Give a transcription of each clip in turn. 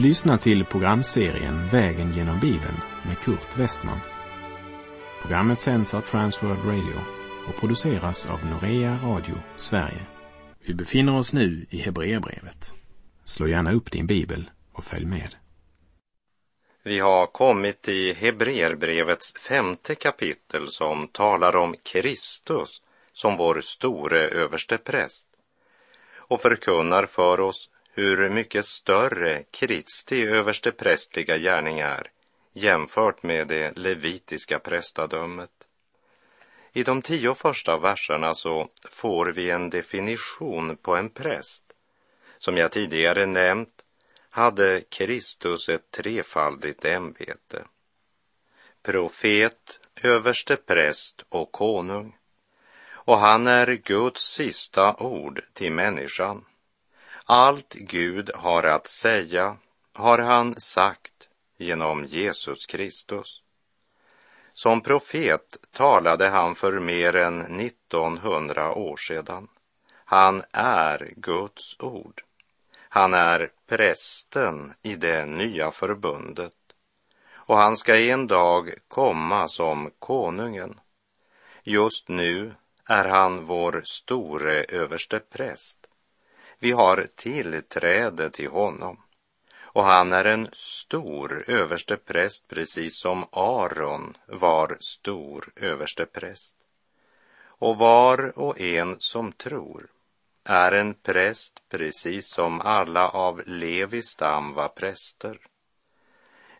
Du lyssnar till programserien Vägen genom Bibeln med Kurt Westman. Programmet sänds av Transworld Radio och produceras av Norea Radio Sverige. Vi befinner oss nu i Hebreerbrevet. Slå gärna upp din bibel och följ med. Vi har kommit till Hebreerbrevets femte kapitel som talar om Kristus som vår store överstepräst och förkunnar för oss hur mycket större Kristi översteprästliga gärning är jämfört med det levitiska prästadömet. I de tio första verserna så får vi en definition på en präst. Som jag tidigare nämnt hade Kristus ett trefaldigt ämbete. Profet, överste präst och konung. Och han är Guds sista ord till människan. Allt Gud har att säga har han sagt genom Jesus Kristus. Som profet talade han för mer än 1900 år sedan. Han är Guds ord. Han är prästen i det nya förbundet och han ska en dag komma som konungen. Just nu är han vår store överste präst. Vi har tillträde till honom och han är en stor överstepräst precis som Aron var stor överstepräst. Och var och en som tror är en präst precis som alla av Levis stam var präster.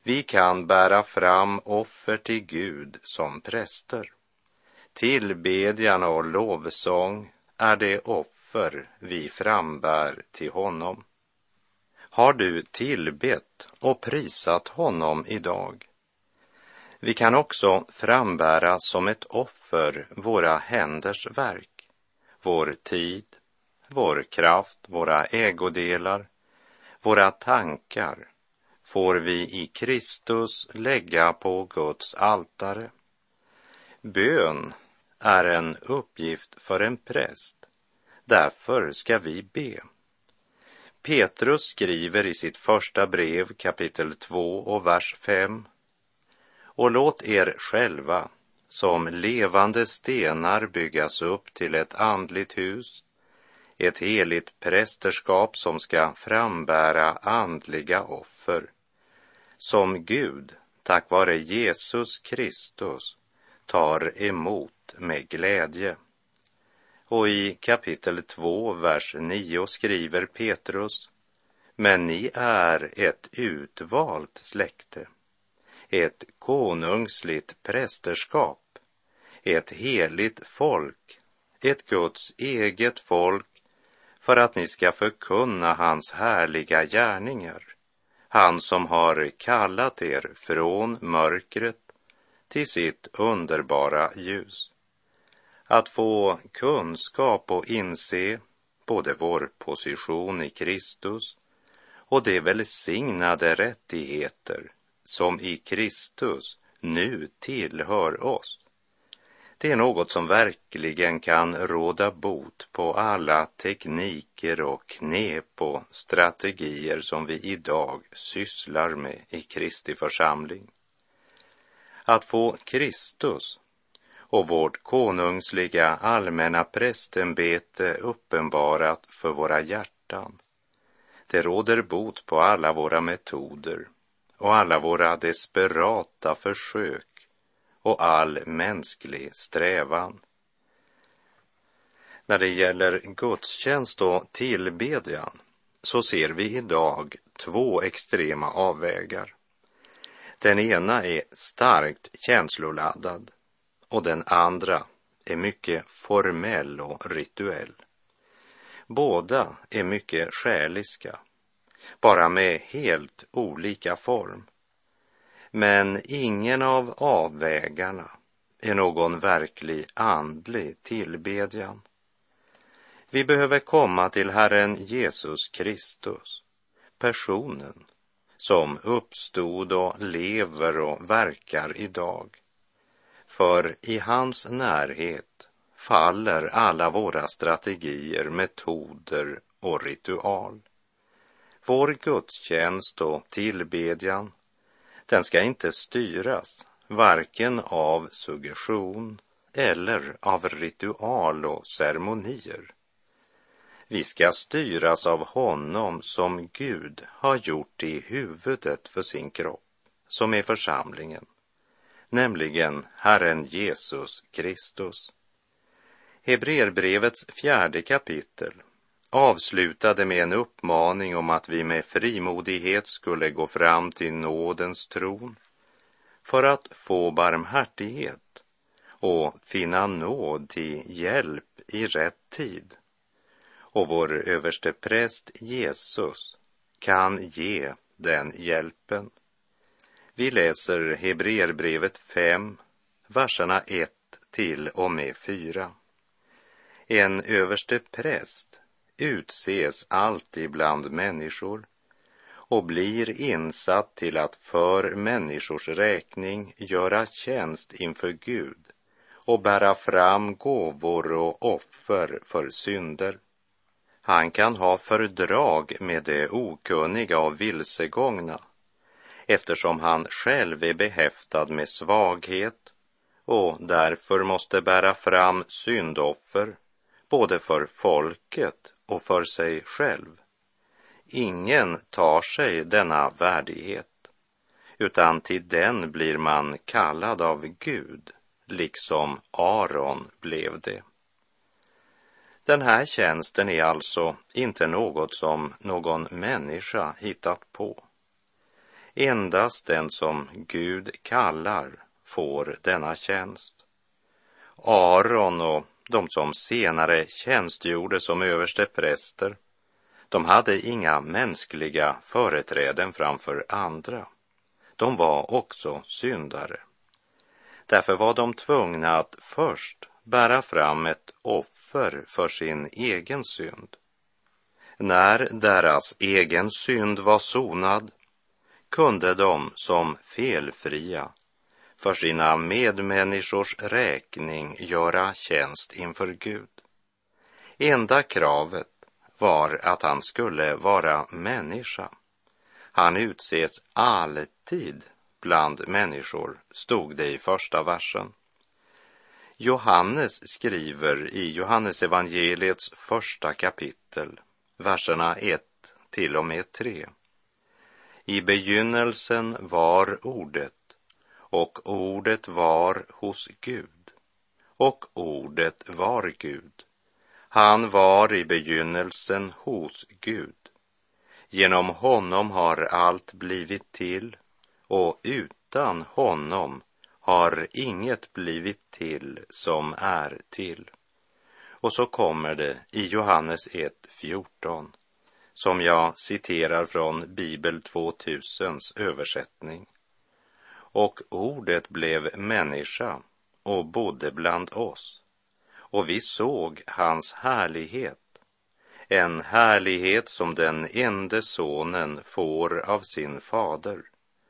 Vi kan bära fram offer till Gud som präster. Tillbedjan och lovsång är det offer vi frambär till honom. Har du tillbett och prisat honom idag? Vi kan också frambära som ett offer våra händers verk, vår tid, vår kraft, våra ägodelar, våra tankar får vi i Kristus lägga på Guds altare. Bön är en uppgift för en präst. Därför ska vi be. Petrus skriver i sitt första brev kapitel 2 och vers 5. Och låt er själva som levande stenar byggas upp till ett andligt hus, ett heligt prästerskap som ska frambära andliga offer, som Gud, tack vare Jesus Kristus, tar emot med glädje. Och i kapitel 2, vers 9 skriver Petrus, men ni är ett utvalt släkte, ett konungsligt prästerskap, ett heligt folk, ett Guds eget folk, för att ni ska förkunna hans härliga gärningar, han som har kallat er från mörkret till sitt underbara ljus att få kunskap och inse både vår position i Kristus och de välsignade rättigheter som i Kristus nu tillhör oss. Det är något som verkligen kan råda bot på alla tekniker och knep och strategier som vi idag sysslar med i Kristi församling. Att få Kristus och vårt konungsliga allmänna prästämbete uppenbarat för våra hjärtan. Det råder bot på alla våra metoder och alla våra desperata försök och all mänsklig strävan. När det gäller gudstjänst och tillbedjan så ser vi idag två extrema avvägar. Den ena är starkt känsloladdad och den andra är mycket formell och rituell. Båda är mycket själiska, bara med helt olika form. Men ingen av avvägarna är någon verklig andlig tillbedjan. Vi behöver komma till Herren Jesus Kristus, personen som uppstod och lever och verkar idag för i hans närhet faller alla våra strategier, metoder och ritual. Vår gudstjänst och tillbedjan, den ska inte styras varken av suggestion eller av ritual och ceremonier. Vi ska styras av honom som Gud har gjort i huvudet för sin kropp, som är församlingen, nämligen Herren Jesus Kristus. Hebreerbrevets fjärde kapitel avslutade med en uppmaning om att vi med frimodighet skulle gå fram till nådens tron för att få barmhärtighet och finna nåd till hjälp i rätt tid. Och vår överste präst Jesus kan ge den hjälpen. Vi läser Hebreerbrevet 5, verserna 1 till och med 4. En överste präst utses alltid bland människor och blir insatt till att för människors räkning göra tjänst inför Gud och bära fram gåvor och offer för synder. Han kan ha fördrag med det okunniga och vilsegångna eftersom han själv är behäftad med svaghet och därför måste bära fram syndoffer både för folket och för sig själv. Ingen tar sig denna värdighet, utan till den blir man kallad av Gud, liksom Aron blev det. Den här tjänsten är alltså inte något som någon människa hittat på. Endast den som Gud kallar får denna tjänst. Aron och de som senare tjänstgjorde som överstepräster, de hade inga mänskliga företräden framför andra. De var också syndare. Därför var de tvungna att först bära fram ett offer för sin egen synd. När deras egen synd var sonad kunde de som felfria för sina medmänniskors räkning göra tjänst inför Gud. Enda kravet var att han skulle vara människa. Han utses alltid bland människor, stod det i första versen. Johannes skriver i Johannesevangeliets första kapitel, verserna 1 till och med 3. I begynnelsen var ordet och ordet var hos Gud och ordet var Gud. Han var i begynnelsen hos Gud. Genom honom har allt blivit till och utan honom har inget blivit till som är till. Och så kommer det i Johannes 1.14 som jag citerar från Bibel 2000s översättning. Och ordet blev människa och bodde bland oss. Och vi såg hans härlighet, en härlighet som den ende sonen får av sin fader.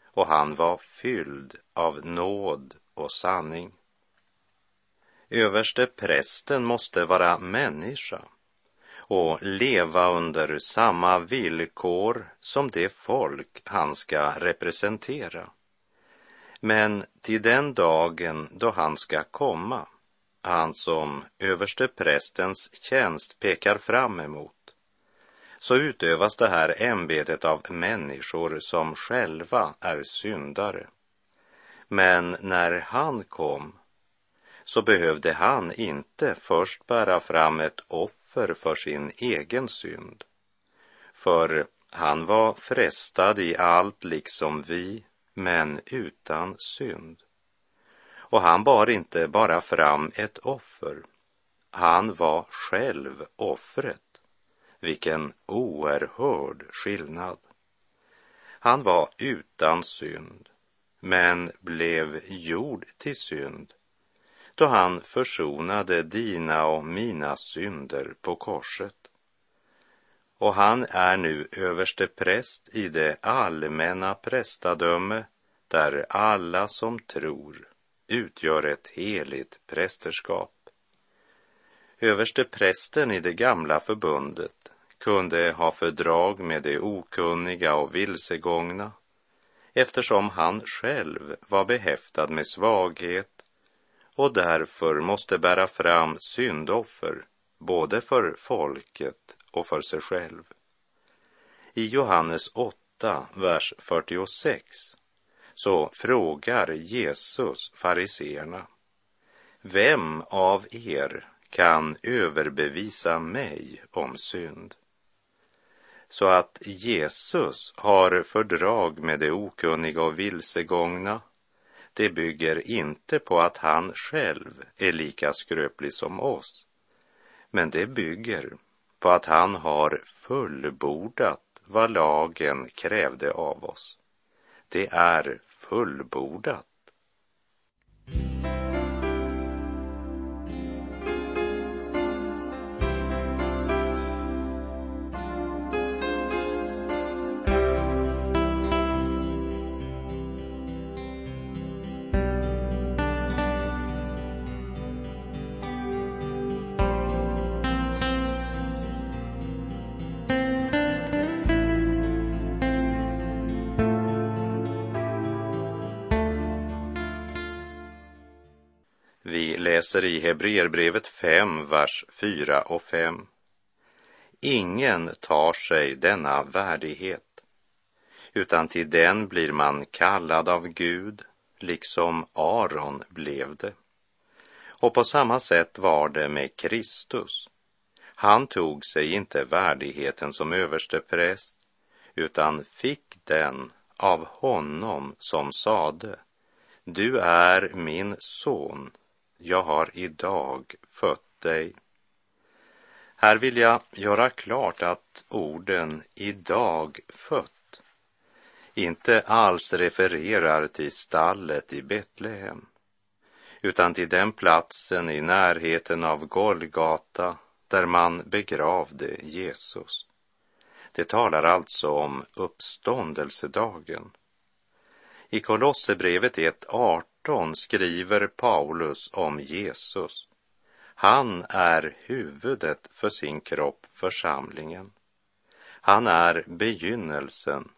Och han var fylld av nåd och sanning. Överste prästen måste vara människa och leva under samma villkor som det folk han ska representera. Men till den dagen då han ska komma, han som överste prästens tjänst pekar fram emot, så utövas det här ämbetet av människor som själva är syndare. Men när han kom så behövde han inte först bära fram ett offer för sin egen synd. För han var frestad i allt liksom vi men utan synd. Och han bar inte bara fram ett offer, han var själv offret. Vilken oerhörd skillnad. Han var utan synd, men blev gjord till synd då han försonade dina och mina synder på korset och han är nu överste präst i det allmänna prästadöme där alla som tror utgör ett heligt prästerskap. Överste prästen i det gamla förbundet kunde ha fördrag med de okunniga och vilsegångna eftersom han själv var behäftad med svaghet och därför måste bära fram syndoffer både för folket och för sig själv. I Johannes 8, vers 46 så frågar Jesus fariseerna vem av er kan överbevisa mig om synd? Så att Jesus har fördrag med de okunniga och vilsegångna, det bygger inte på att han själv är lika skröplig som oss, men det bygger på att han har fullbordat vad lagen krävde av oss. Det är fullbordat. Läser i Hebreerbrevet 5, vers 4 och 5. Ingen tar sig denna värdighet, utan till den blir man kallad av Gud, liksom Aron blev det. Och på samma sätt var det med Kristus. Han tog sig inte värdigheten som överstepräst, utan fick den av honom som sade, du är min son, jag har idag fött dig. Här vill jag göra klart att orden idag fött inte alls refererar till stallet i Betlehem, utan till den platsen i närheten av Golgata där man begravde Jesus. Det talar alltså om uppståndelsedagen. I Kolosserbrevet 1, 18 skriver Paulus om Jesus. Han är huvudet för sin kropp, församlingen. Han är begynnelsen,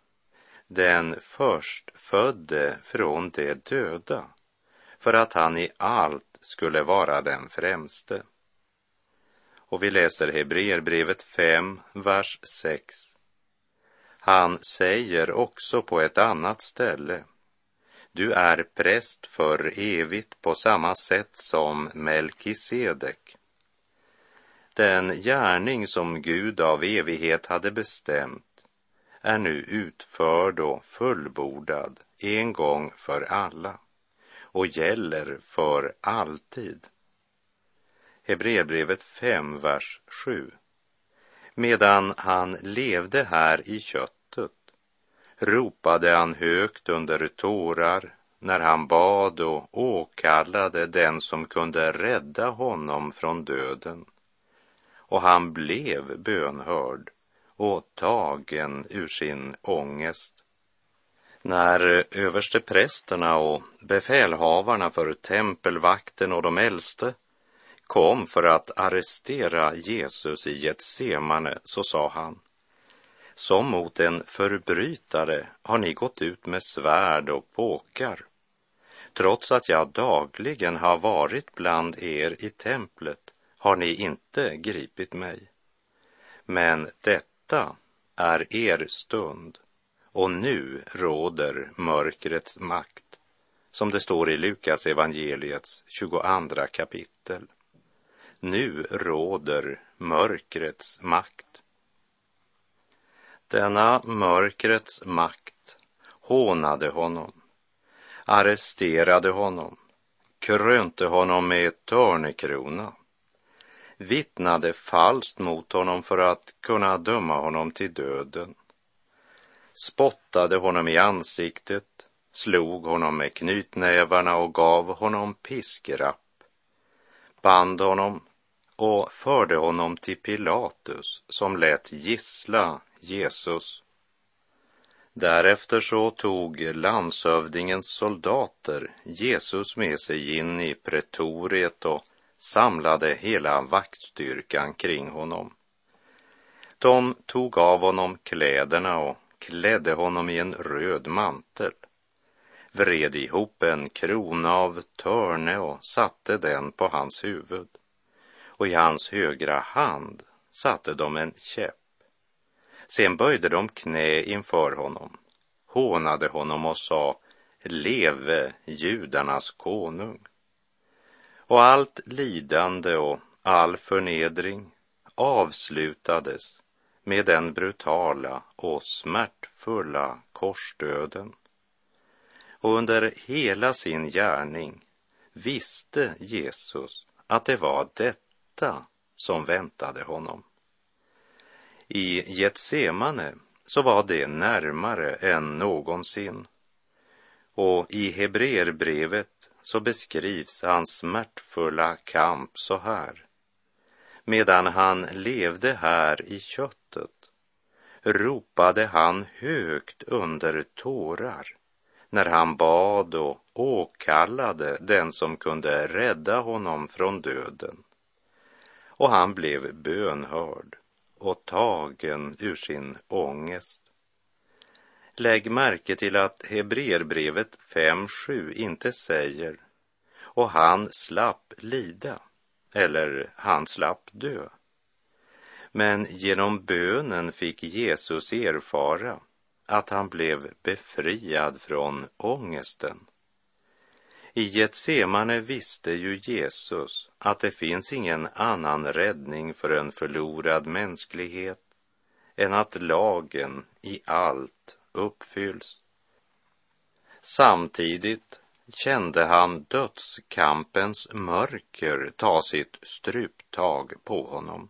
den förstfödde från de döda, för att han i allt skulle vara den främste. Och vi läser Hebreerbrevet 5, vers 6. Han säger också på ett annat ställe du är präst för evigt på samma sätt som Melkisedek. Den gärning som Gud av evighet hade bestämt är nu utförd och fullbordad en gång för alla och gäller för alltid. Hebreerbrevet 5, vers 7. Medan han levde här i köttet ropade han högt under tårar när han bad och åkallade den som kunde rädda honom från döden. Och han blev bönhörd och tagen ur sin ångest. När översteprästerna och befälhavarna för tempelvakten och de äldste kom för att arrestera Jesus i Getsemane så sa han som mot en förbrytare har ni gått ut med svärd och påkar, trots att jag dagligen har varit bland er i templet har ni inte gripit mig. Men detta är er stund och nu råder mörkrets makt, som det står i Lukas evangeliets 22 kapitel. Nu råder mörkrets makt. Denna mörkrets makt hånade honom, arresterade honom, krönte honom med törnekrona, vittnade falskt mot honom för att kunna döma honom till döden, spottade honom i ansiktet, slog honom med knytnävarna och gav honom piskrapp, band honom och förde honom till Pilatus som lät gissla Jesus. Därefter så tog landshövdingens soldater Jesus med sig in i pretoriet och samlade hela vaktstyrkan kring honom. De tog av honom kläderna och klädde honom i en röd mantel, vred ihop en krona av törne och satte den på hans huvud. Och i hans högra hand satte de en käpp. Sen böjde de knä inför honom, hånade honom och sa Leve judarnas konung. Och allt lidande och all förnedring avslutades med den brutala och smärtfulla korsdöden. Och under hela sin gärning visste Jesus att det var detta som väntade honom. I Getsemane så var det närmare än någonsin. Och i Hebreerbrevet så beskrivs hans smärtfulla kamp så här. Medan han levde här i köttet ropade han högt under tårar när han bad och åkallade den som kunde rädda honom från döden. Och han blev bönhörd och tagen ur sin ångest. Lägg märke till att Hebreerbrevet 5.7 inte säger och han slapp lida eller han slapp dö. Men genom bönen fick Jesus erfara att han blev befriad från ångesten. I Getsemane visste ju Jesus att det finns ingen annan räddning för en förlorad mänsklighet än att lagen i allt uppfylls. Samtidigt kände han dödskampens mörker ta sitt struptag på honom.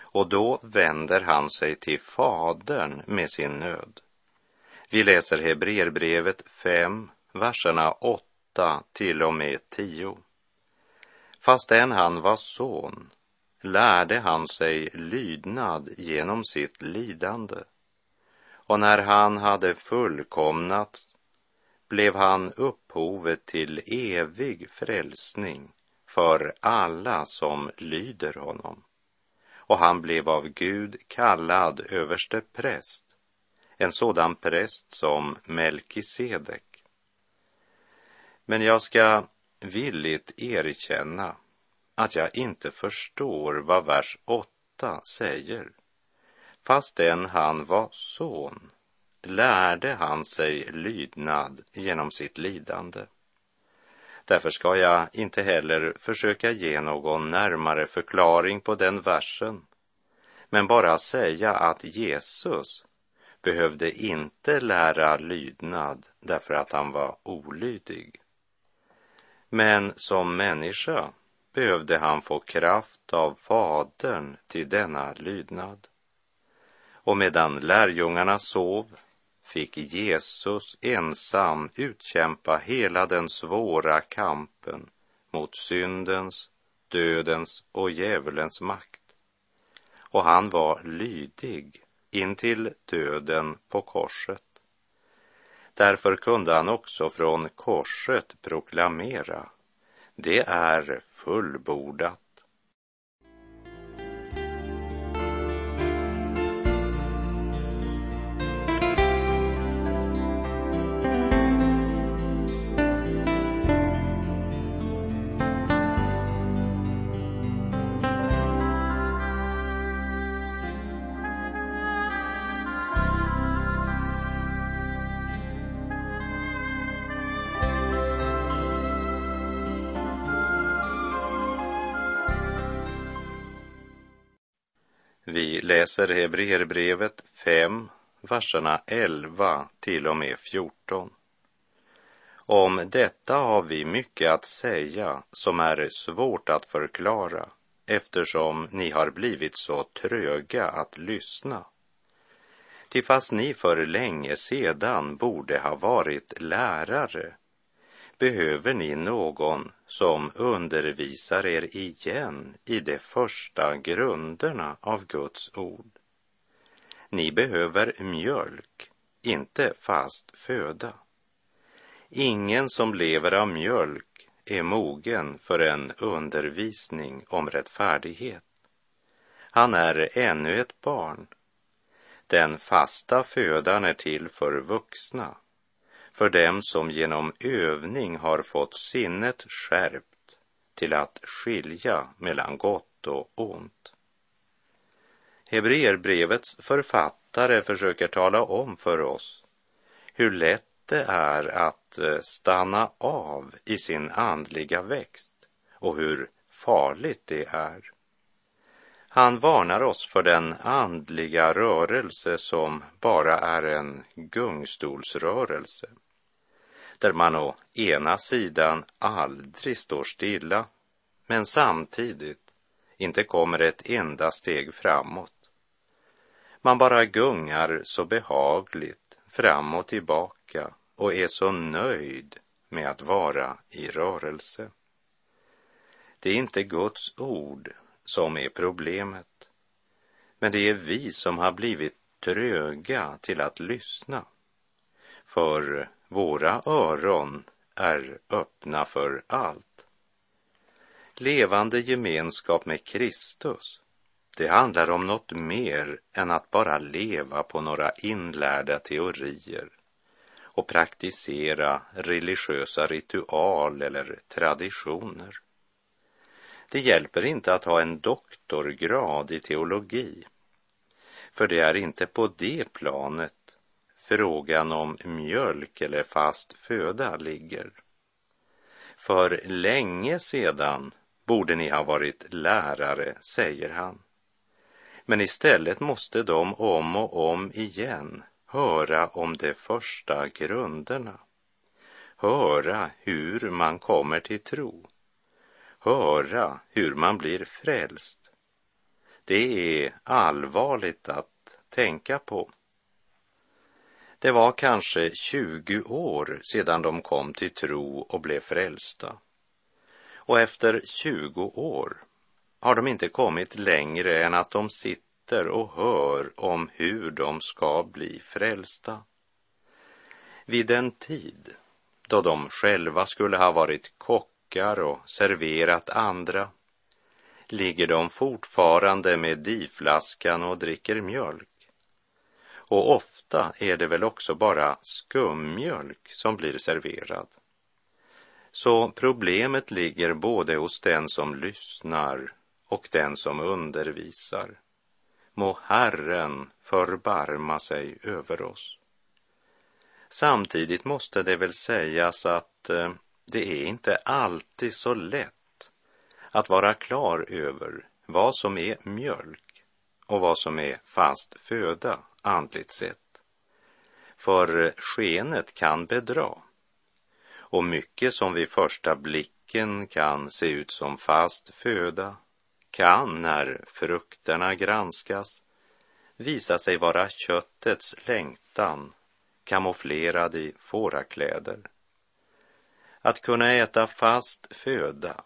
Och då vänder han sig till Fadern med sin nöd. Vi läser Hebreerbrevet 5, verserna 8 till och med 10. Fastän han var son lärde han sig lydnad genom sitt lidande. Och när han hade fullkomnat blev han upphovet till evig frälsning för alla som lyder honom. Och han blev av Gud kallad överste präst, en sådan präst som Melkisedek. Men jag ska villigt erkänna att jag inte förstår vad vers 8 säger. Fastän han var son lärde han sig lydnad genom sitt lidande. Därför ska jag inte heller försöka ge någon närmare förklaring på den versen, men bara säga att Jesus behövde inte lära lydnad därför att han var olydig. Men som människa behövde han få kraft av Fadern till denna lydnad. Och medan lärjungarna sov fick Jesus ensam utkämpa hela den svåra kampen mot syndens, dödens och djävulens makt. Och han var lydig intill döden på korset. Därför kunde han också från korset proklamera, det är fullbordat. Vi läser Hebreerbrevet 5, verserna 11 till och med 14. Om detta har vi mycket att säga som är svårt att förklara eftersom ni har blivit så tröga att lyssna. Ty fast ni för länge sedan borde ha varit lärare behöver ni någon som undervisar er igen i de första grunderna av Guds ord. Ni behöver mjölk, inte fast föda. Ingen som lever av mjölk är mogen för en undervisning om rättfärdighet. Han är ännu ett barn. Den fasta födan är till för vuxna, för dem som genom övning har fått sinnet skärpt till att skilja mellan gott och ont. Hebreerbrevets författare försöker tala om för oss hur lätt det är att eh, stanna av i sin andliga växt och hur farligt det är. Han varnar oss för den andliga rörelse som bara är en gungstolsrörelse, där man å ena sidan aldrig står stilla, men samtidigt inte kommer ett enda steg framåt. Man bara gungar så behagligt fram och tillbaka och är så nöjd med att vara i rörelse. Det är inte Guds ord som är problemet, men det är vi som har blivit tröga till att lyssna. För våra öron är öppna för allt. Levande gemenskap med Kristus, det handlar om något mer än att bara leva på några inlärda teorier och praktisera religiösa ritual eller traditioner. Det hjälper inte att ha en doktorgrad i teologi, för det är inte på det planet frågan om mjölk eller fast föda ligger. För länge sedan borde ni ha varit lärare, säger han. Men istället måste de om och om igen höra om de första grunderna. Höra hur man kommer till tro. Höra hur man blir frälst. Det är allvarligt att tänka på. Det var kanske 20 år sedan de kom till tro och blev frälsta. Och efter 20 år har de inte kommit längre än att de sitter och hör om hur de ska bli frälsta. Vid den tid då de själva skulle ha varit kockar och serverat andra ligger de fortfarande med diflaskan och dricker mjölk. Och ofta är det väl också bara skummjölk som blir serverad. Så problemet ligger både hos den som lyssnar och den som undervisar. Må Herren förbarma sig över oss. Samtidigt måste det väl sägas att eh, det är inte alltid så lätt att vara klar över vad som är mjölk och vad som är fast föda andligt sett. För skenet kan bedra och mycket som vid första blicken kan se ut som fast föda kan, när frukterna granskas, visa sig vara köttets längtan kamouflerad i fårakläder. Att kunna äta fast föda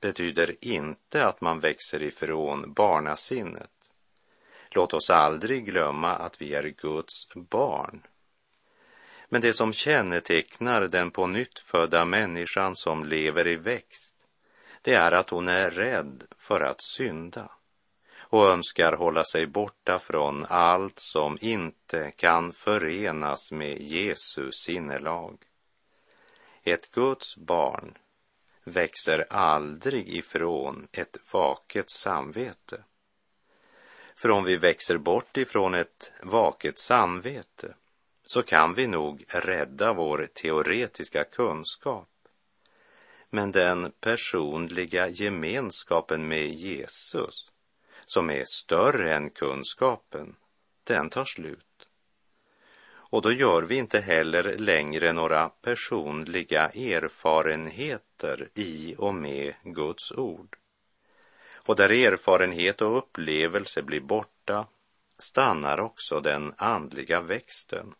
betyder inte att man växer ifrån barnasinnet. Låt oss aldrig glömma att vi är Guds barn. Men det som kännetecknar den på nytt födda människan som lever i växt det är att hon är rädd för att synda och önskar hålla sig borta från allt som inte kan förenas med Jesu sinnelag. Ett Guds barn växer aldrig ifrån ett vaket samvete. För om vi växer bort ifrån ett vaket samvete så kan vi nog rädda vår teoretiska kunskap men den personliga gemenskapen med Jesus, som är större än kunskapen, den tar slut. Och då gör vi inte heller längre några personliga erfarenheter i och med Guds ord. Och där erfarenhet och upplevelse blir borta stannar också den andliga växten.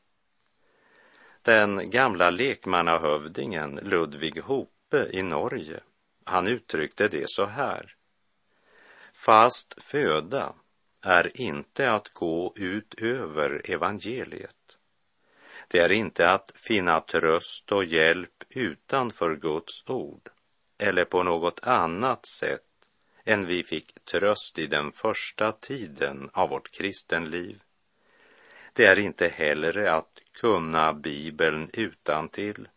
Den gamla lekmannahövdingen Ludvig Hope i Norge, han uttryckte det så här. Fast föda är inte att gå utöver evangeliet. Det är inte att finna tröst och hjälp utanför Guds ord eller på något annat sätt än vi fick tröst i den första tiden av vårt kristenliv. Det är inte heller att kunna Bibeln utan till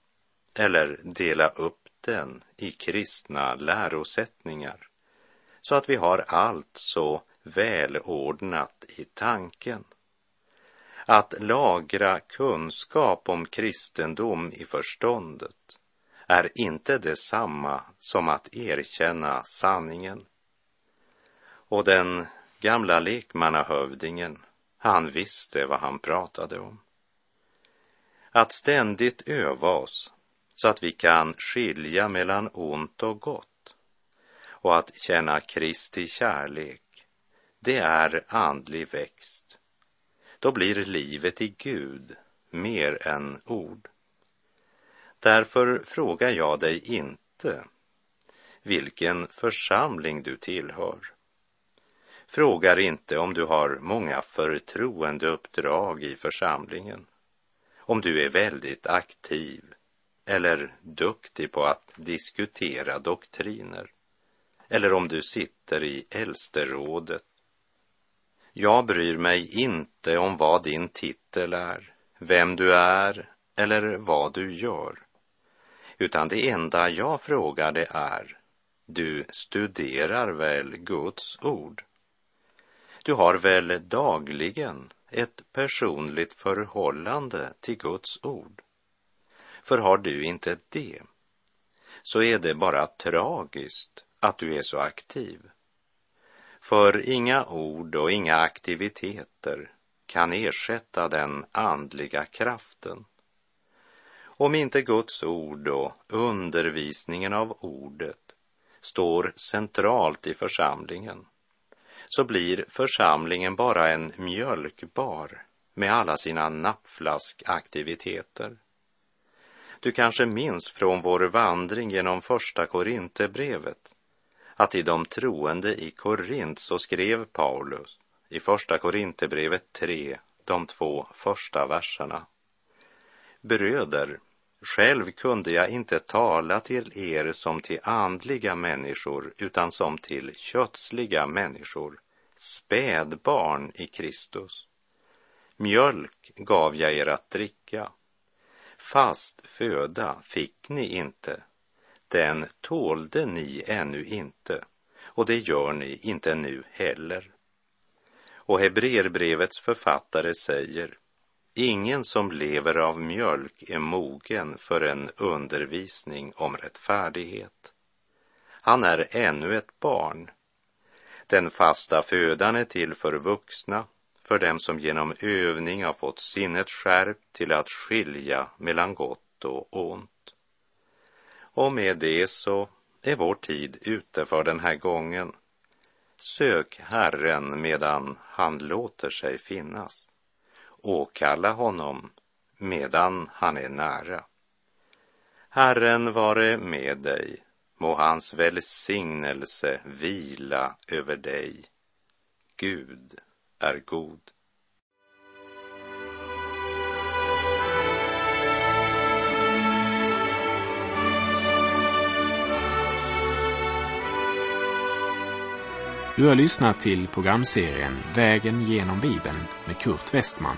eller dela upp den i kristna lärosättningar så att vi har allt så välordnat i tanken. Att lagra kunskap om kristendom i förståndet är inte detsamma som att erkänna sanningen. Och den gamla lekmannahövdingen, han visste vad han pratade om. Att ständigt öva oss så att vi kan skilja mellan ont och gott och att känna Kristi kärlek, det är andlig växt. Då blir livet i Gud mer än ord. Därför frågar jag dig inte vilken församling du tillhör. Frågar inte om du har många förtroendeuppdrag i församlingen, om du är väldigt aktiv eller duktig på att diskutera doktriner, eller om du sitter i äldsterådet. Jag bryr mig inte om vad din titel är, vem du är eller vad du gör, utan det enda jag frågar det är, du studerar väl Guds ord? Du har väl dagligen ett personligt förhållande till Guds ord? För har du inte det, så är det bara tragiskt att du är så aktiv. För inga ord och inga aktiviteter kan ersätta den andliga kraften. Om inte Guds ord och undervisningen av ordet står centralt i församlingen så blir församlingen bara en mjölkbar med alla sina nappflaskaktiviteter. Du kanske minns från vår vandring genom första Korinthierbrevet att i de troende i Korint så skrev Paulus i första Korinthierbrevet 3, de två första verserna. Bröder, själv kunde jag inte tala till er som till andliga människor utan som till kötsliga människor, spädbarn i Kristus. Mjölk gav jag er att dricka Fast föda fick ni inte, den tålde ni ännu inte och det gör ni inte nu heller. Och Hebreerbrevets författare säger Ingen som lever av mjölk är mogen för en undervisning om rättfärdighet. Han är ännu ett barn. Den fasta födan är till för vuxna för dem som genom övning har fått sinnet skärpt till att skilja mellan gott och ont. Och med det så är vår tid ute för den här gången. Sök Herren medan han låter sig finnas. Åkalla honom medan han är nära. Herren vare med dig, må hans välsignelse vila över dig. Gud är god. Du har lyssnat till programserien Vägen genom Bibeln med Kurt Westman